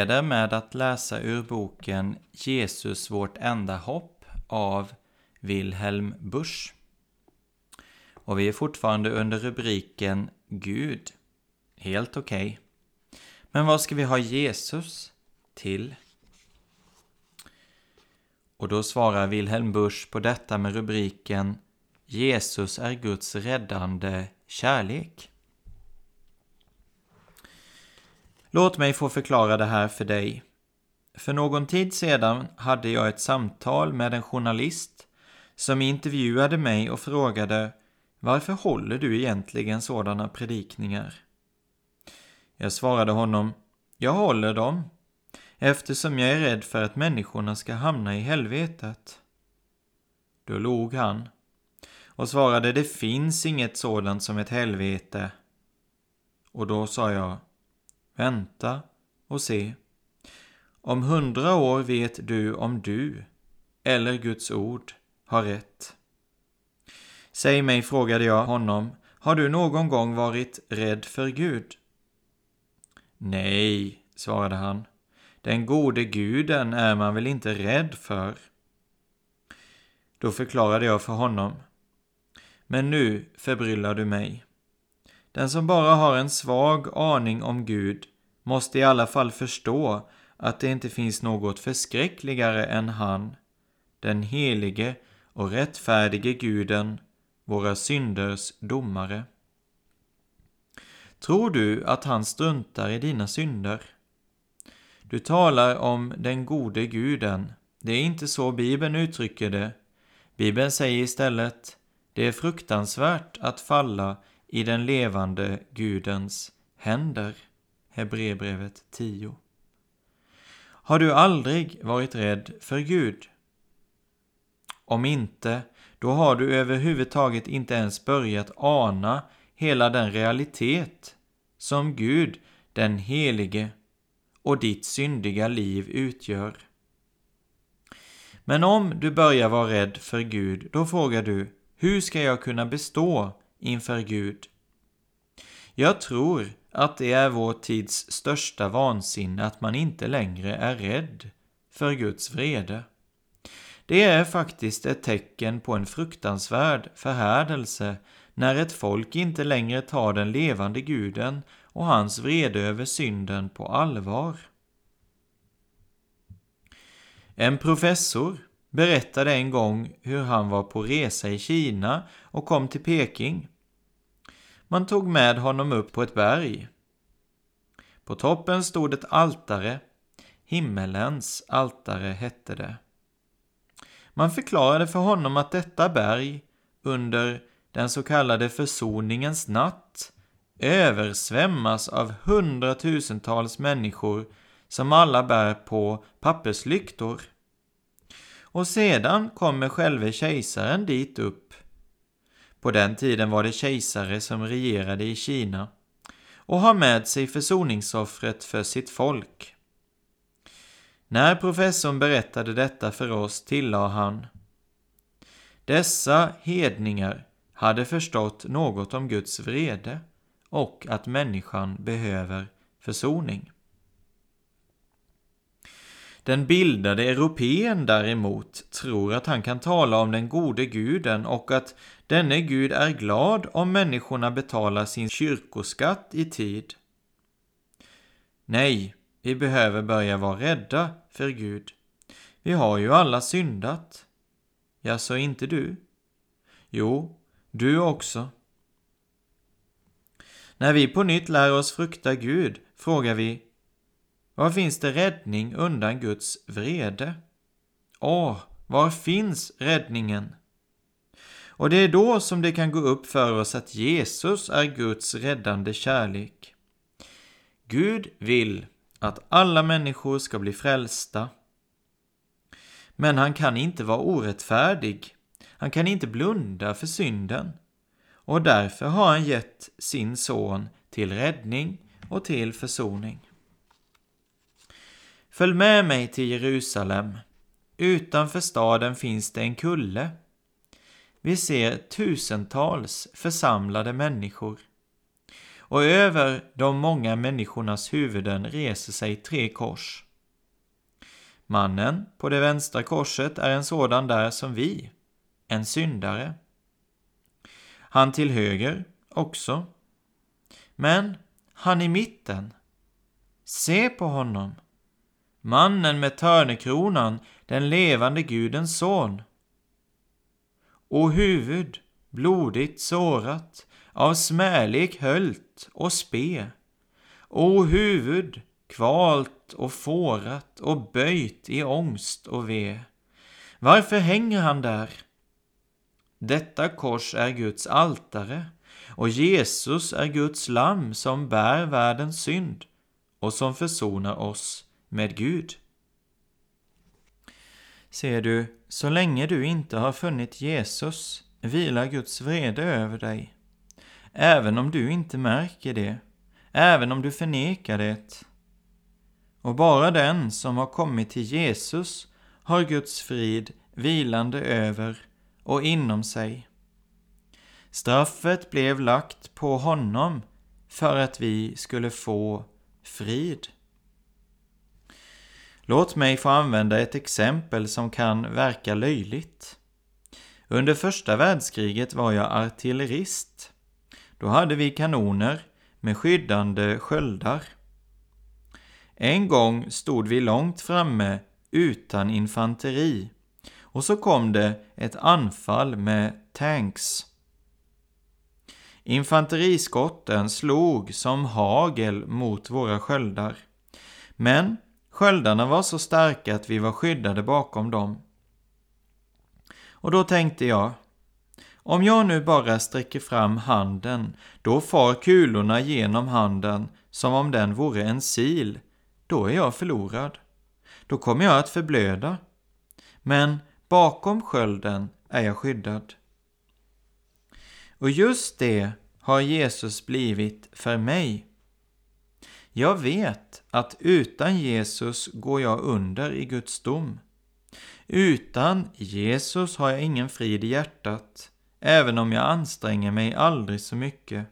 Inleder med att läsa ur boken Jesus vårt enda hopp av Wilhelm Busch. Och vi är fortfarande under rubriken Gud. Helt okej. Okay. Men vad ska vi ha Jesus till? Och då svarar Wilhelm Busch på detta med rubriken Jesus är Guds räddande kärlek. Låt mig få förklara det här för dig. För någon tid sedan hade jag ett samtal med en journalist som intervjuade mig och frågade Varför håller du egentligen sådana predikningar? Jag svarade honom Jag håller dem eftersom jag är rädd för att människorna ska hamna i helvetet. Då log han och svarade Det finns inget sådant som ett helvete. Och då sa jag Vänta och se. Om hundra år vet du om du, eller Guds ord, har rätt. Säg mig, frågade jag honom, har du någon gång varit rädd för Gud? Nej, svarade han. Den gode guden är man väl inte rädd för? Då förklarade jag för honom. Men nu förbryllar du mig. Den som bara har en svag aning om Gud måste i alla fall förstå att det inte finns något förskräckligare än han, den helige och rättfärdige guden, våra synders domare. Tror du att han struntar i dina synder? Du talar om den gode guden. Det är inte så Bibeln uttrycker det. Bibeln säger istället, det är fruktansvärt att falla i den levande Gudens händer. Hebreerbrevet 10. Har du aldrig varit rädd för Gud? Om inte, då har du överhuvudtaget inte ens börjat ana hela den realitet som Gud, den Helige, och ditt syndiga liv utgör. Men om du börjar vara rädd för Gud, då frågar du, hur ska jag kunna bestå inför Gud? Jag tror att det är vår tids största vansinne att man inte längre är rädd för Guds vrede. Det är faktiskt ett tecken på en fruktansvärd förhärdelse när ett folk inte längre tar den levande guden och hans vrede över synden på allvar. En professor berättade en gång hur han var på resa i Kina och kom till Peking. Man tog med honom upp på ett berg. På toppen stod ett altare. Himmelens altare hette det. Man förklarade för honom att detta berg under den så kallade försoningens natt översvämmas av hundratusentals människor som alla bär på papperslyktor. Och sedan kommer själve kejsaren dit upp på den tiden var det kejsare som regerade i Kina och har med sig försoningsoffret för sitt folk. När professorn berättade detta för oss tillade han Dessa hedningar hade förstått något om Guds vrede och att människan behöver försoning. Den bildade europeen däremot tror att han kan tala om den gode guden och att denne Gud är glad om människorna betalar sin kyrkoskatt i tid. Nej, vi behöver börja vara rädda för Gud. Vi har ju alla syndat. Ja, så inte du? Jo, du också. När vi på nytt lär oss frukta Gud frågar vi var finns det räddning undan Guds vrede? Åh, var finns räddningen? Och det är då som det kan gå upp för oss att Jesus är Guds räddande kärlek. Gud vill att alla människor ska bli frälsta. Men han kan inte vara orättfärdig. Han kan inte blunda för synden. Och därför har han gett sin son till räddning och till försoning. Följ med mig till Jerusalem. Utanför staden finns det en kulle. Vi ser tusentals församlade människor. Och över de många människornas huvuden reser sig tre kors. Mannen på det vänstra korset är en sådan där som vi, en syndare. Han till höger också. Men han i mitten, se på honom mannen med törnekronan, den levande Gudens son. Och huvud, blodigt sårat, av smälek höljt och spe. O huvud, kvalt och fårat och böjt i ångst och ve. Varför hänger han där? Detta kors är Guds altare och Jesus är Guds lamm som bär världens synd och som försonar oss med Gud. Ser du, så länge du inte har funnit Jesus vilar Guds vrede över dig. Även om du inte märker det, även om du förnekar det. Och bara den som har kommit till Jesus har Guds frid vilande över och inom sig. Straffet blev lagt på honom för att vi skulle få frid. Låt mig få använda ett exempel som kan verka löjligt. Under första världskriget var jag artillerist. Då hade vi kanoner med skyddande sköldar. En gång stod vi långt framme utan infanteri och så kom det ett anfall med tanks. Infanteriskotten slog som hagel mot våra sköldar. Men Sköldarna var så starka att vi var skyddade bakom dem. Och då tänkte jag, om jag nu bara sträcker fram handen, då far kulorna genom handen som om den vore en sil. Då är jag förlorad. Då kommer jag att förblöda. Men bakom skölden är jag skyddad. Och just det har Jesus blivit för mig. Jag vet att utan Jesus går jag under i Guds dom. Utan Jesus har jag ingen frid i hjärtat, även om jag anstränger mig aldrig så mycket.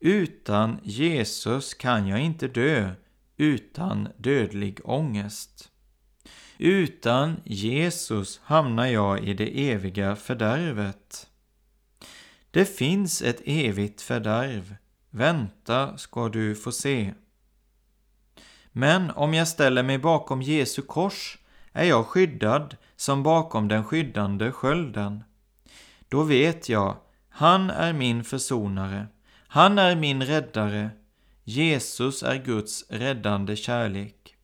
Utan Jesus kan jag inte dö utan dödlig ångest. Utan Jesus hamnar jag i det eviga fördärvet. Det finns ett evigt fördärv. Vänta ska du få se. Men om jag ställer mig bakom Jesu kors är jag skyddad som bakom den skyddande skölden. Då vet jag, han är min försonare, han är min räddare, Jesus är Guds räddande kärlek.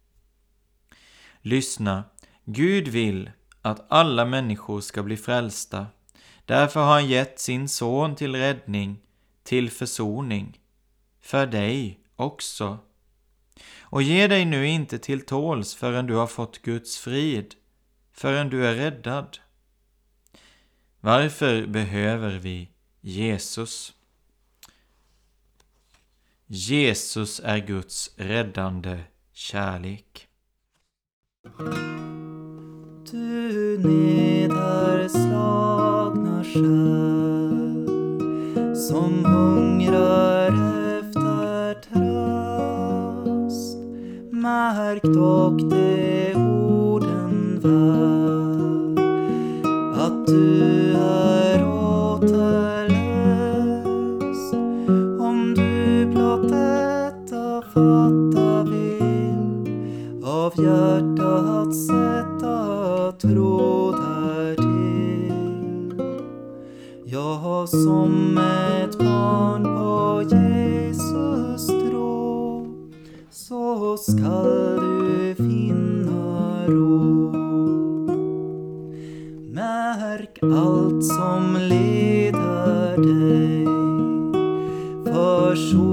Lyssna, Gud vill att alla människor ska bli frälsta. Därför har han gett sin son till räddning, till försoning. För dig också. Och ge dig nu inte till tåls förrän du har fått Guds frid, förrän du är räddad. Varför behöver vi Jesus? Jesus är Guds räddande kärlek. Du nederslagna själ som hungrar märkt och de orden var. Att du är återlöst. Om du blott detta fatta vill av hjärtat sätta trådar till. Jag har som ett barn skall du finna ro. Märk allt som leder dig försoningen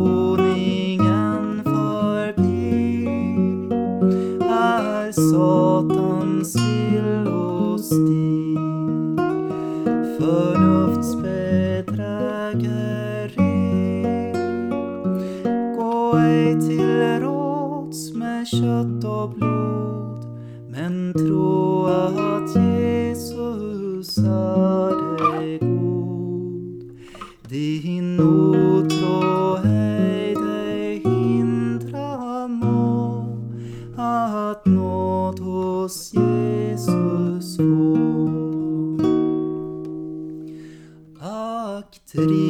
city.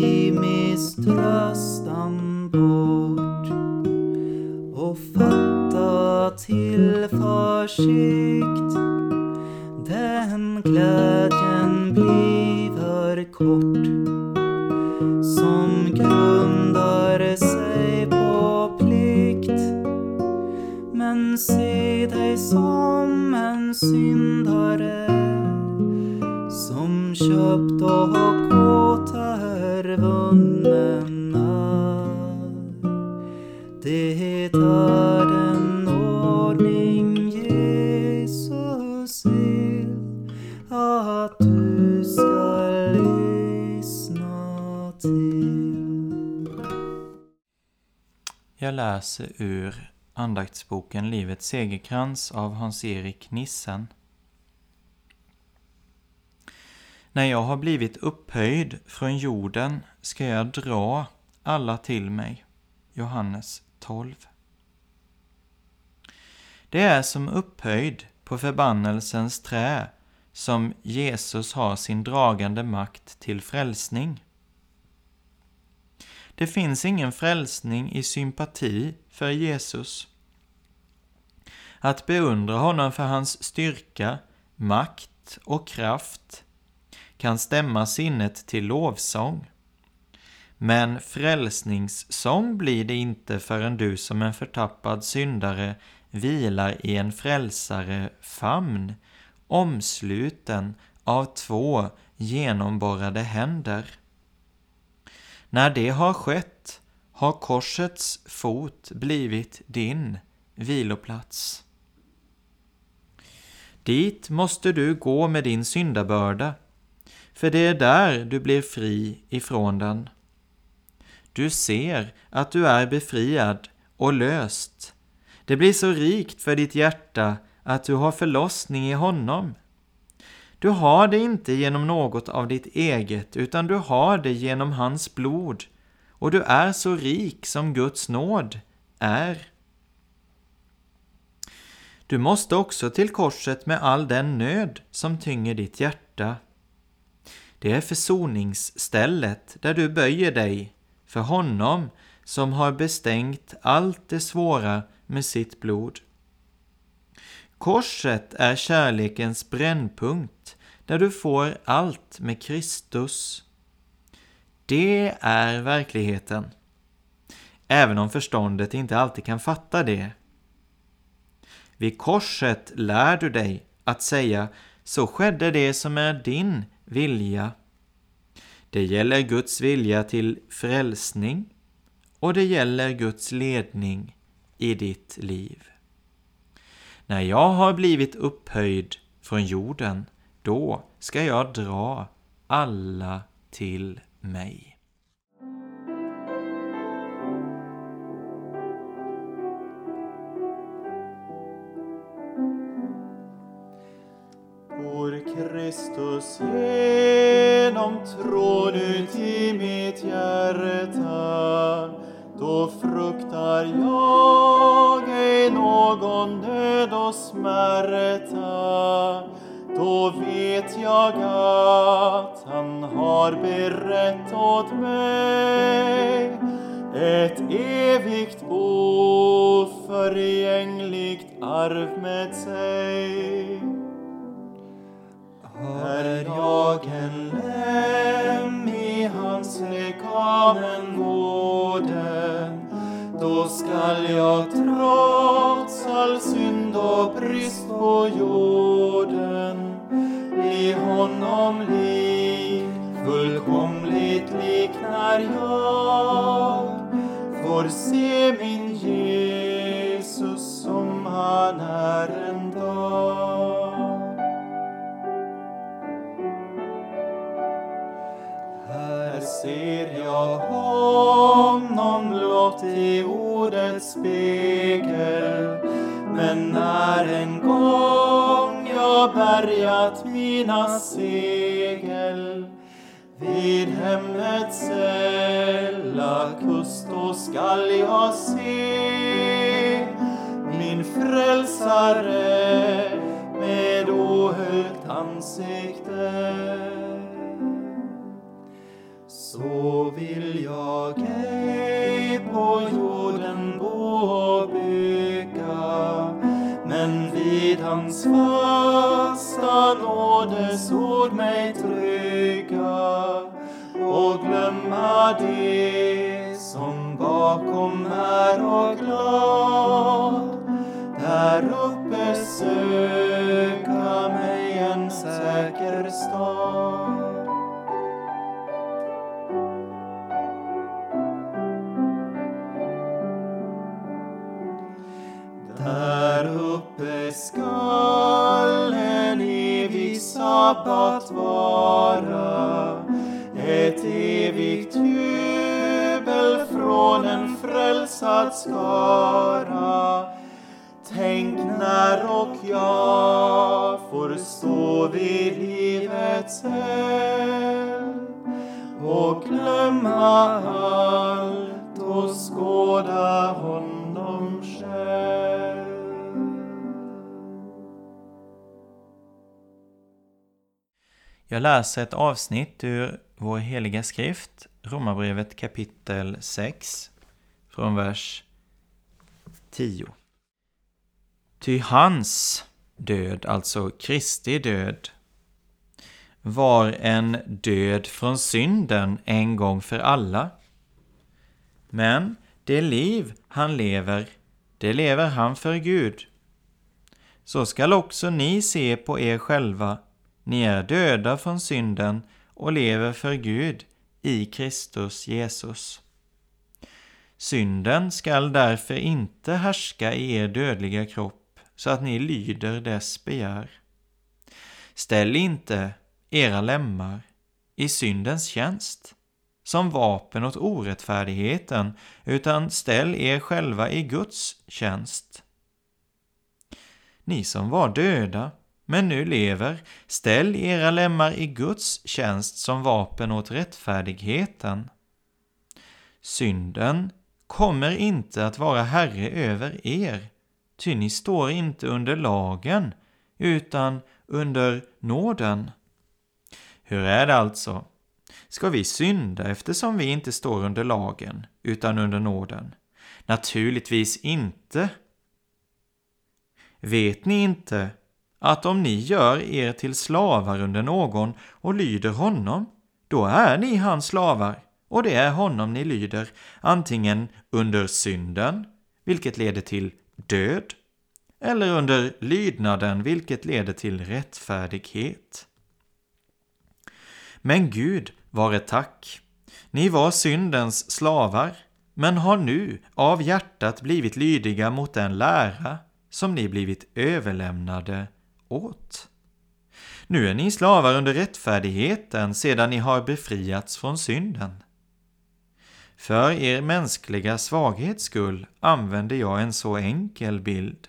Till. Jag läser ur andaktsboken Livets segerkrans av Hans-Erik Nissen. När jag har blivit upphöjd från jorden ska jag dra alla till mig. Johannes 12. Det är som upphöjd på förbannelsens trä som Jesus har sin dragande makt till frälsning. Det finns ingen frälsning i sympati för Jesus. Att beundra honom för hans styrka, makt och kraft kan stämma sinnet till lovsång. Men frälsningssång blir det inte förrän du som en förtappad syndare vilar i en frälsare famn, omsluten av två genomborrade händer. När det har skett har korsets fot blivit din viloplats. Dit måste du gå med din syndabörda, för det är där du blir fri ifrån den. Du ser att du är befriad och löst. Det blir så rikt för ditt hjärta att du har förlossning i honom. Du har det inte genom något av ditt eget, utan du har det genom hans blod, och du är så rik som Guds nåd är. Du måste också till korset med all den nöd som tynger ditt hjärta. Det är försoningsstället där du böjer dig för honom som har bestängt allt det svåra med sitt blod. Korset är kärlekens brännpunkt där du får allt med Kristus. Det är verkligheten, även om förståndet inte alltid kan fatta det. Vid korset lär du dig att säga så skedde det som är din vilja. Det gäller Guds vilja till frälsning och det gäller Guds ledning i ditt liv. När jag har blivit upphöjd från jorden, då ska jag dra alla till mig. Går Kristus genom tråd ut i mitt hjärta då fruktar jag ej någon nöd och smärta då vet jag att han har berett åt mig ett evigt oförgängligt arv med sig. Är jag en lem i hans lekamen vården, då skall jag trots all synd och brist på jorden honom lik, fullkomligt lik när jag får se min Jesus som han är en dag. Här ser jag honom blott i ordets spegel men när en gång bärgat mina segel vid hemmets sälla kust då skall jag se min frälsare med ohöljt ansikte. Så vill jag ej på jorden bo och bygga men vid hans nådes nådesord mig trygga och glömma det som bakom är och glad där uppe söka mig en säker stad. Där uppe ska sabbat vara ett evigt jubel från en frälsad skara. Tänk när och jag får stå vid livets eld och glömma allt och skåda honom. Jag läser ett avsnitt ur vår heliga skrift, Romarbrevet kapitel 6, från vers 10. Ty hans död, alltså Kristi död, var en död från synden en gång för alla. Men det liv han lever, det lever han för Gud. Så skall också ni se på er själva, ni är döda från synden och lever för Gud i Kristus Jesus. Synden skall därför inte härska i er dödliga kropp så att ni lyder dess begär. Ställ inte era lemmar i syndens tjänst som vapen åt orättfärdigheten, utan ställ er själva i Guds tjänst. Ni som var döda, men nu lever, ställ era lemmar i Guds tjänst som vapen åt rättfärdigheten. Synden kommer inte att vara herre över er, ty ni står inte under lagen, utan under nåden. Hur är det alltså? Ska vi synda eftersom vi inte står under lagen, utan under nåden? Naturligtvis inte. Vet ni inte att om ni gör er till slavar under någon och lyder honom, då är ni hans slavar, och det är honom ni lyder, antingen under synden, vilket leder till död, eller under lydnaden, vilket leder till rättfärdighet. Men Gud vare tack. Ni var syndens slavar, men har nu av hjärtat blivit lydiga mot den lära som ni blivit överlämnade åt. Nu är ni slavar under rättfärdigheten sedan ni har befriats från synden. För er mänskliga svaghets skull använder jag en så enkel bild.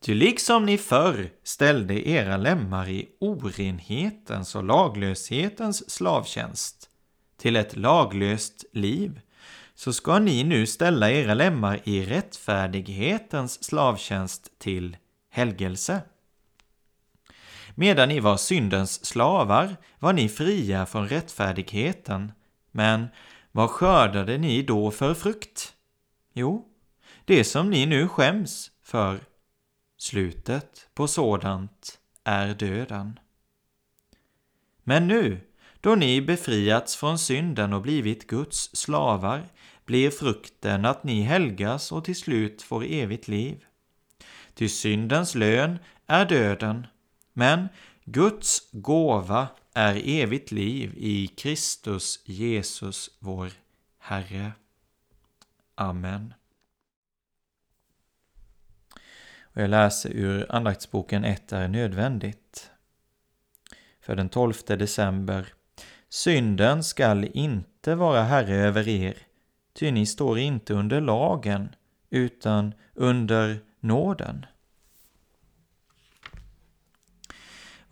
Ty liksom ni förr ställde era lemmar i orenhetens och laglöshetens slavtjänst till ett laglöst liv, så ska ni nu ställa era lemmar i rättfärdighetens slavtjänst till helgelse. Medan ni var syndens slavar var ni fria från rättfärdigheten, men vad skördade ni då för frukt? Jo, det som ni nu skäms för. Slutet på sådant är döden. Men nu, då ni befriats från synden och blivit Guds slavar, blir frukten att ni helgas och till slut får evigt liv. Ty syndens lön är döden, men Guds gåva är evigt liv i Kristus Jesus vår Herre. Amen. Och jag läser ur andaktsboken 1 är nödvändigt. För den 12 december. Synden skall inte vara herre över er, ty ni står inte under lagen, utan under nåden.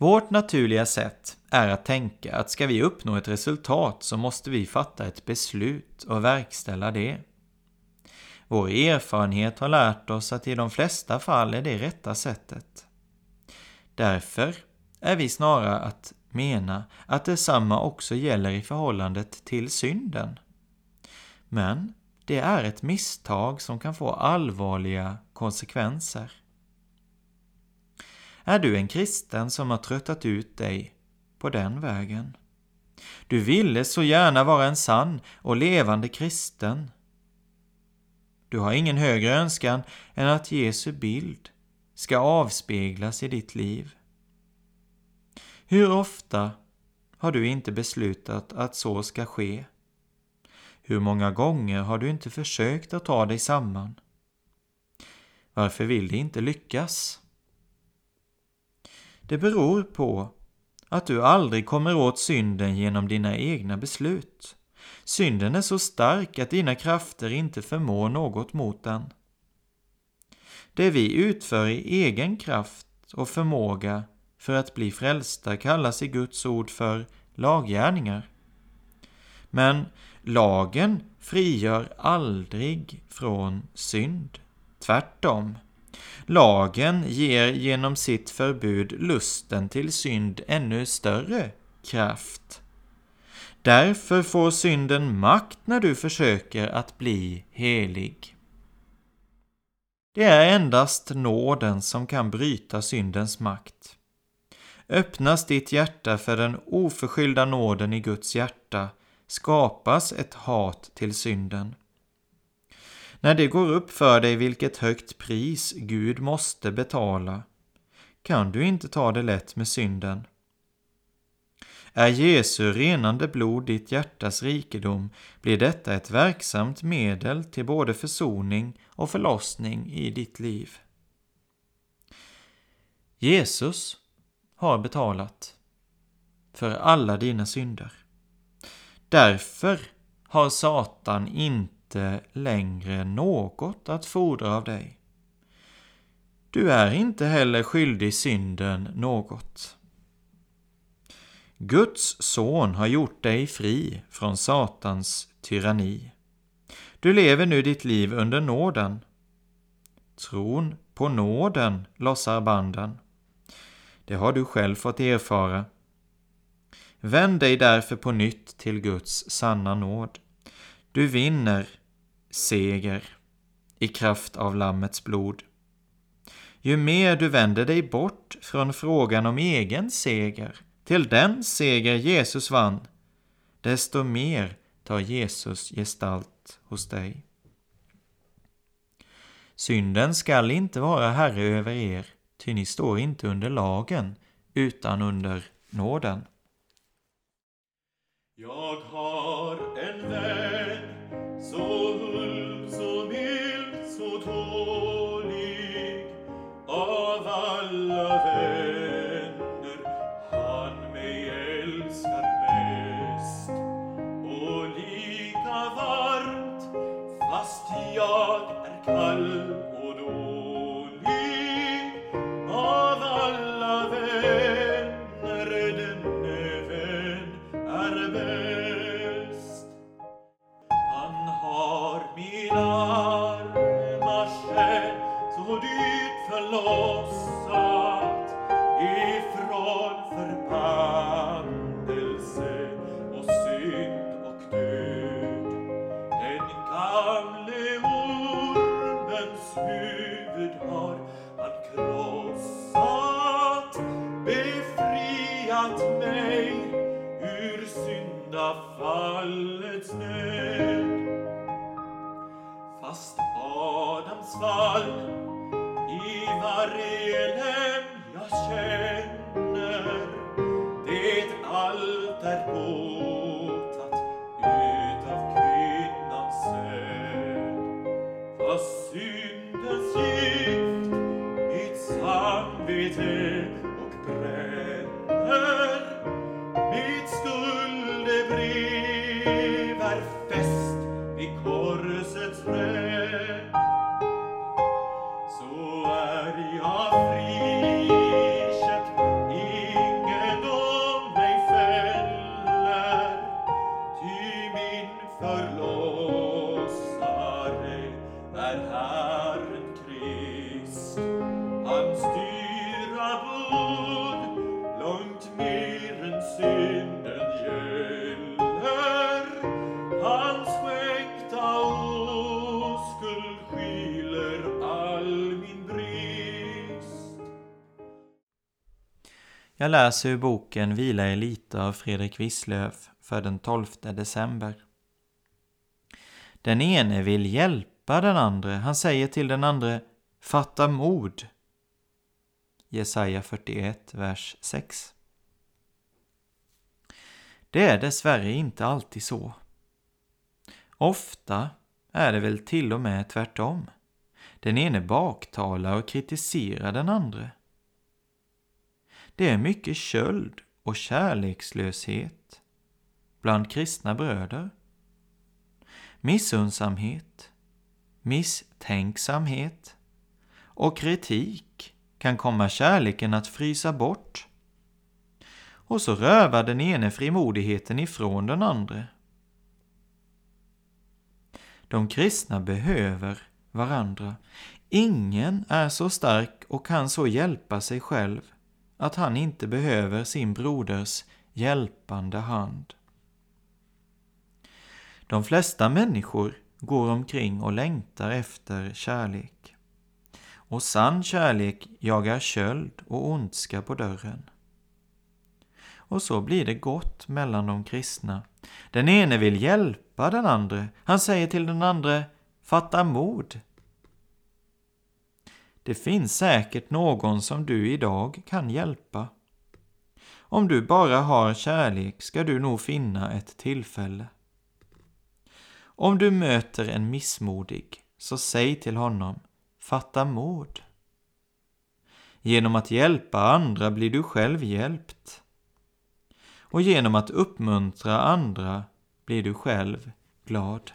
Vårt naturliga sätt är att tänka att ska vi uppnå ett resultat så måste vi fatta ett beslut och verkställa det. Vår erfarenhet har lärt oss att i de flesta fall är det rätta sättet. Därför är vi snarare att mena att detsamma också gäller i förhållandet till synden. Men det är ett misstag som kan få allvarliga konsekvenser. Är du en kristen som har tröttat ut dig på den vägen? Du ville så gärna vara en sann och levande kristen. Du har ingen högre önskan än att Jesu bild ska avspeglas i ditt liv. Hur ofta har du inte beslutat att så ska ske? Hur många gånger har du inte försökt att ta dig samman? Varför vill det inte lyckas? Det beror på att du aldrig kommer åt synden genom dina egna beslut. Synden är så stark att dina krafter inte förmår något mot den. Det vi utför i egen kraft och förmåga för att bli frälsta kallas i Guds ord för laggärningar. Men lagen frigör aldrig från synd. Tvärtom. Lagen ger genom sitt förbud lusten till synd ännu större kraft. Därför får synden makt när du försöker att bli helig. Det är endast nåden som kan bryta syndens makt. Öppnas ditt hjärta för den oförskyllda nåden i Guds hjärta skapas ett hat till synden. När det går upp för dig vilket högt pris Gud måste betala kan du inte ta det lätt med synden. Är Jesu renande blod ditt hjärtas rikedom blir detta ett verksamt medel till både försoning och förlossning i ditt liv. Jesus har betalat för alla dina synder. Därför har Satan inte längre något att fordra av dig. Du är inte heller skyldig synden något. Guds son har gjort dig fri från Satans tyranni. Du lever nu ditt liv under nåden. Tron på nåden lossar banden. Det har du själv fått erfara. Vänd dig därför på nytt till Guds sanna nåd. Du vinner seger i kraft av Lammets blod. Ju mer du vänder dig bort från frågan om egen seger till den seger Jesus vann, desto mer tar Jesus gestalt hos dig. Synden skall inte vara herre över er, ty ni står inte under lagen, utan under nåden. Jag har Herren Krist långt mer än synden gäller. Hans skänkta oskuld skyler all min brist. Jag läser ur boken Vila i lite av Fredrik Wisslöf för den 12 december. Den ene vill hjälpa den andre. Han säger till den andre Fatta mod. Jesaja 41, vers 6. Det är dessvärre inte alltid så. Ofta är det väl till och med tvärtom. Den ene baktalar och kritiserar den andre. Det är mycket köld och kärlekslöshet bland kristna bröder. Missundsamhet, misstänksamhet och kritik kan komma kärleken att frysa bort. Och så rövar den ene frimodigheten ifrån den andre. De kristna behöver varandra. Ingen är så stark och kan så hjälpa sig själv att han inte behöver sin broders hjälpande hand. De flesta människor går omkring och längtar efter kärlek. Och sann kärlek jagar köld och ondska på dörren. Och så blir det gott mellan de kristna. Den ene vill hjälpa den andra. Han säger till den andra, fatta mod. Det finns säkert någon som du idag kan hjälpa. Om du bara har kärlek ska du nog finna ett tillfälle. Om du möter en missmodig, så säg till honom, fatta mod. Genom att hjälpa andra blir du själv hjälpt. Och genom att uppmuntra andra blir du själv glad.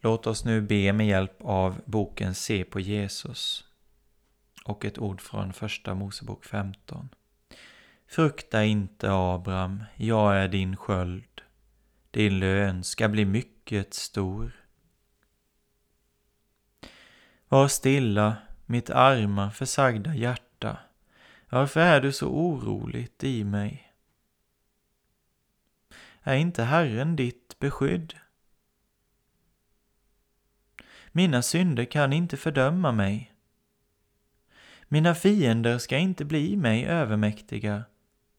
Låt oss nu be med hjälp av boken Se på Jesus och ett ord från Första Mosebok 15. Frukta inte, Abraham, jag är din sköld. Din lön ska bli mycket stor. Var stilla, mitt arma, försagda hjärta. Varför är du så oroligt i mig? Är inte Herren ditt beskydd? Mina synder kan inte fördöma mig. Mina fiender ska inte bli mig övermäktiga.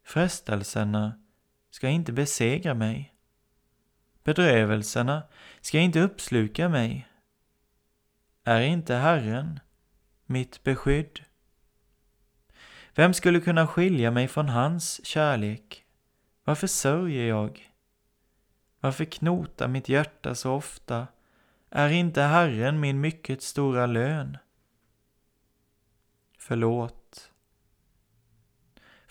Frestelserna ska inte besegra mig. Bedrövelserna ska inte uppsluka mig. Är inte Herren mitt beskydd? Vem skulle kunna skilja mig från hans kärlek? Varför sörjer jag? Varför knotar mitt hjärta så ofta? Är inte Herren min mycket stora lön? Förlåt.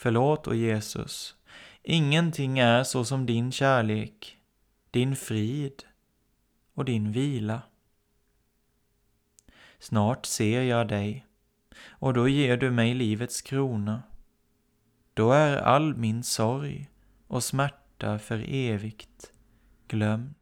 Förlåt, o Jesus. Ingenting är så som din kärlek, din frid och din vila. Snart ser jag dig, och då ger du mig livets krona. Då är all min sorg och smärta för evigt glömd.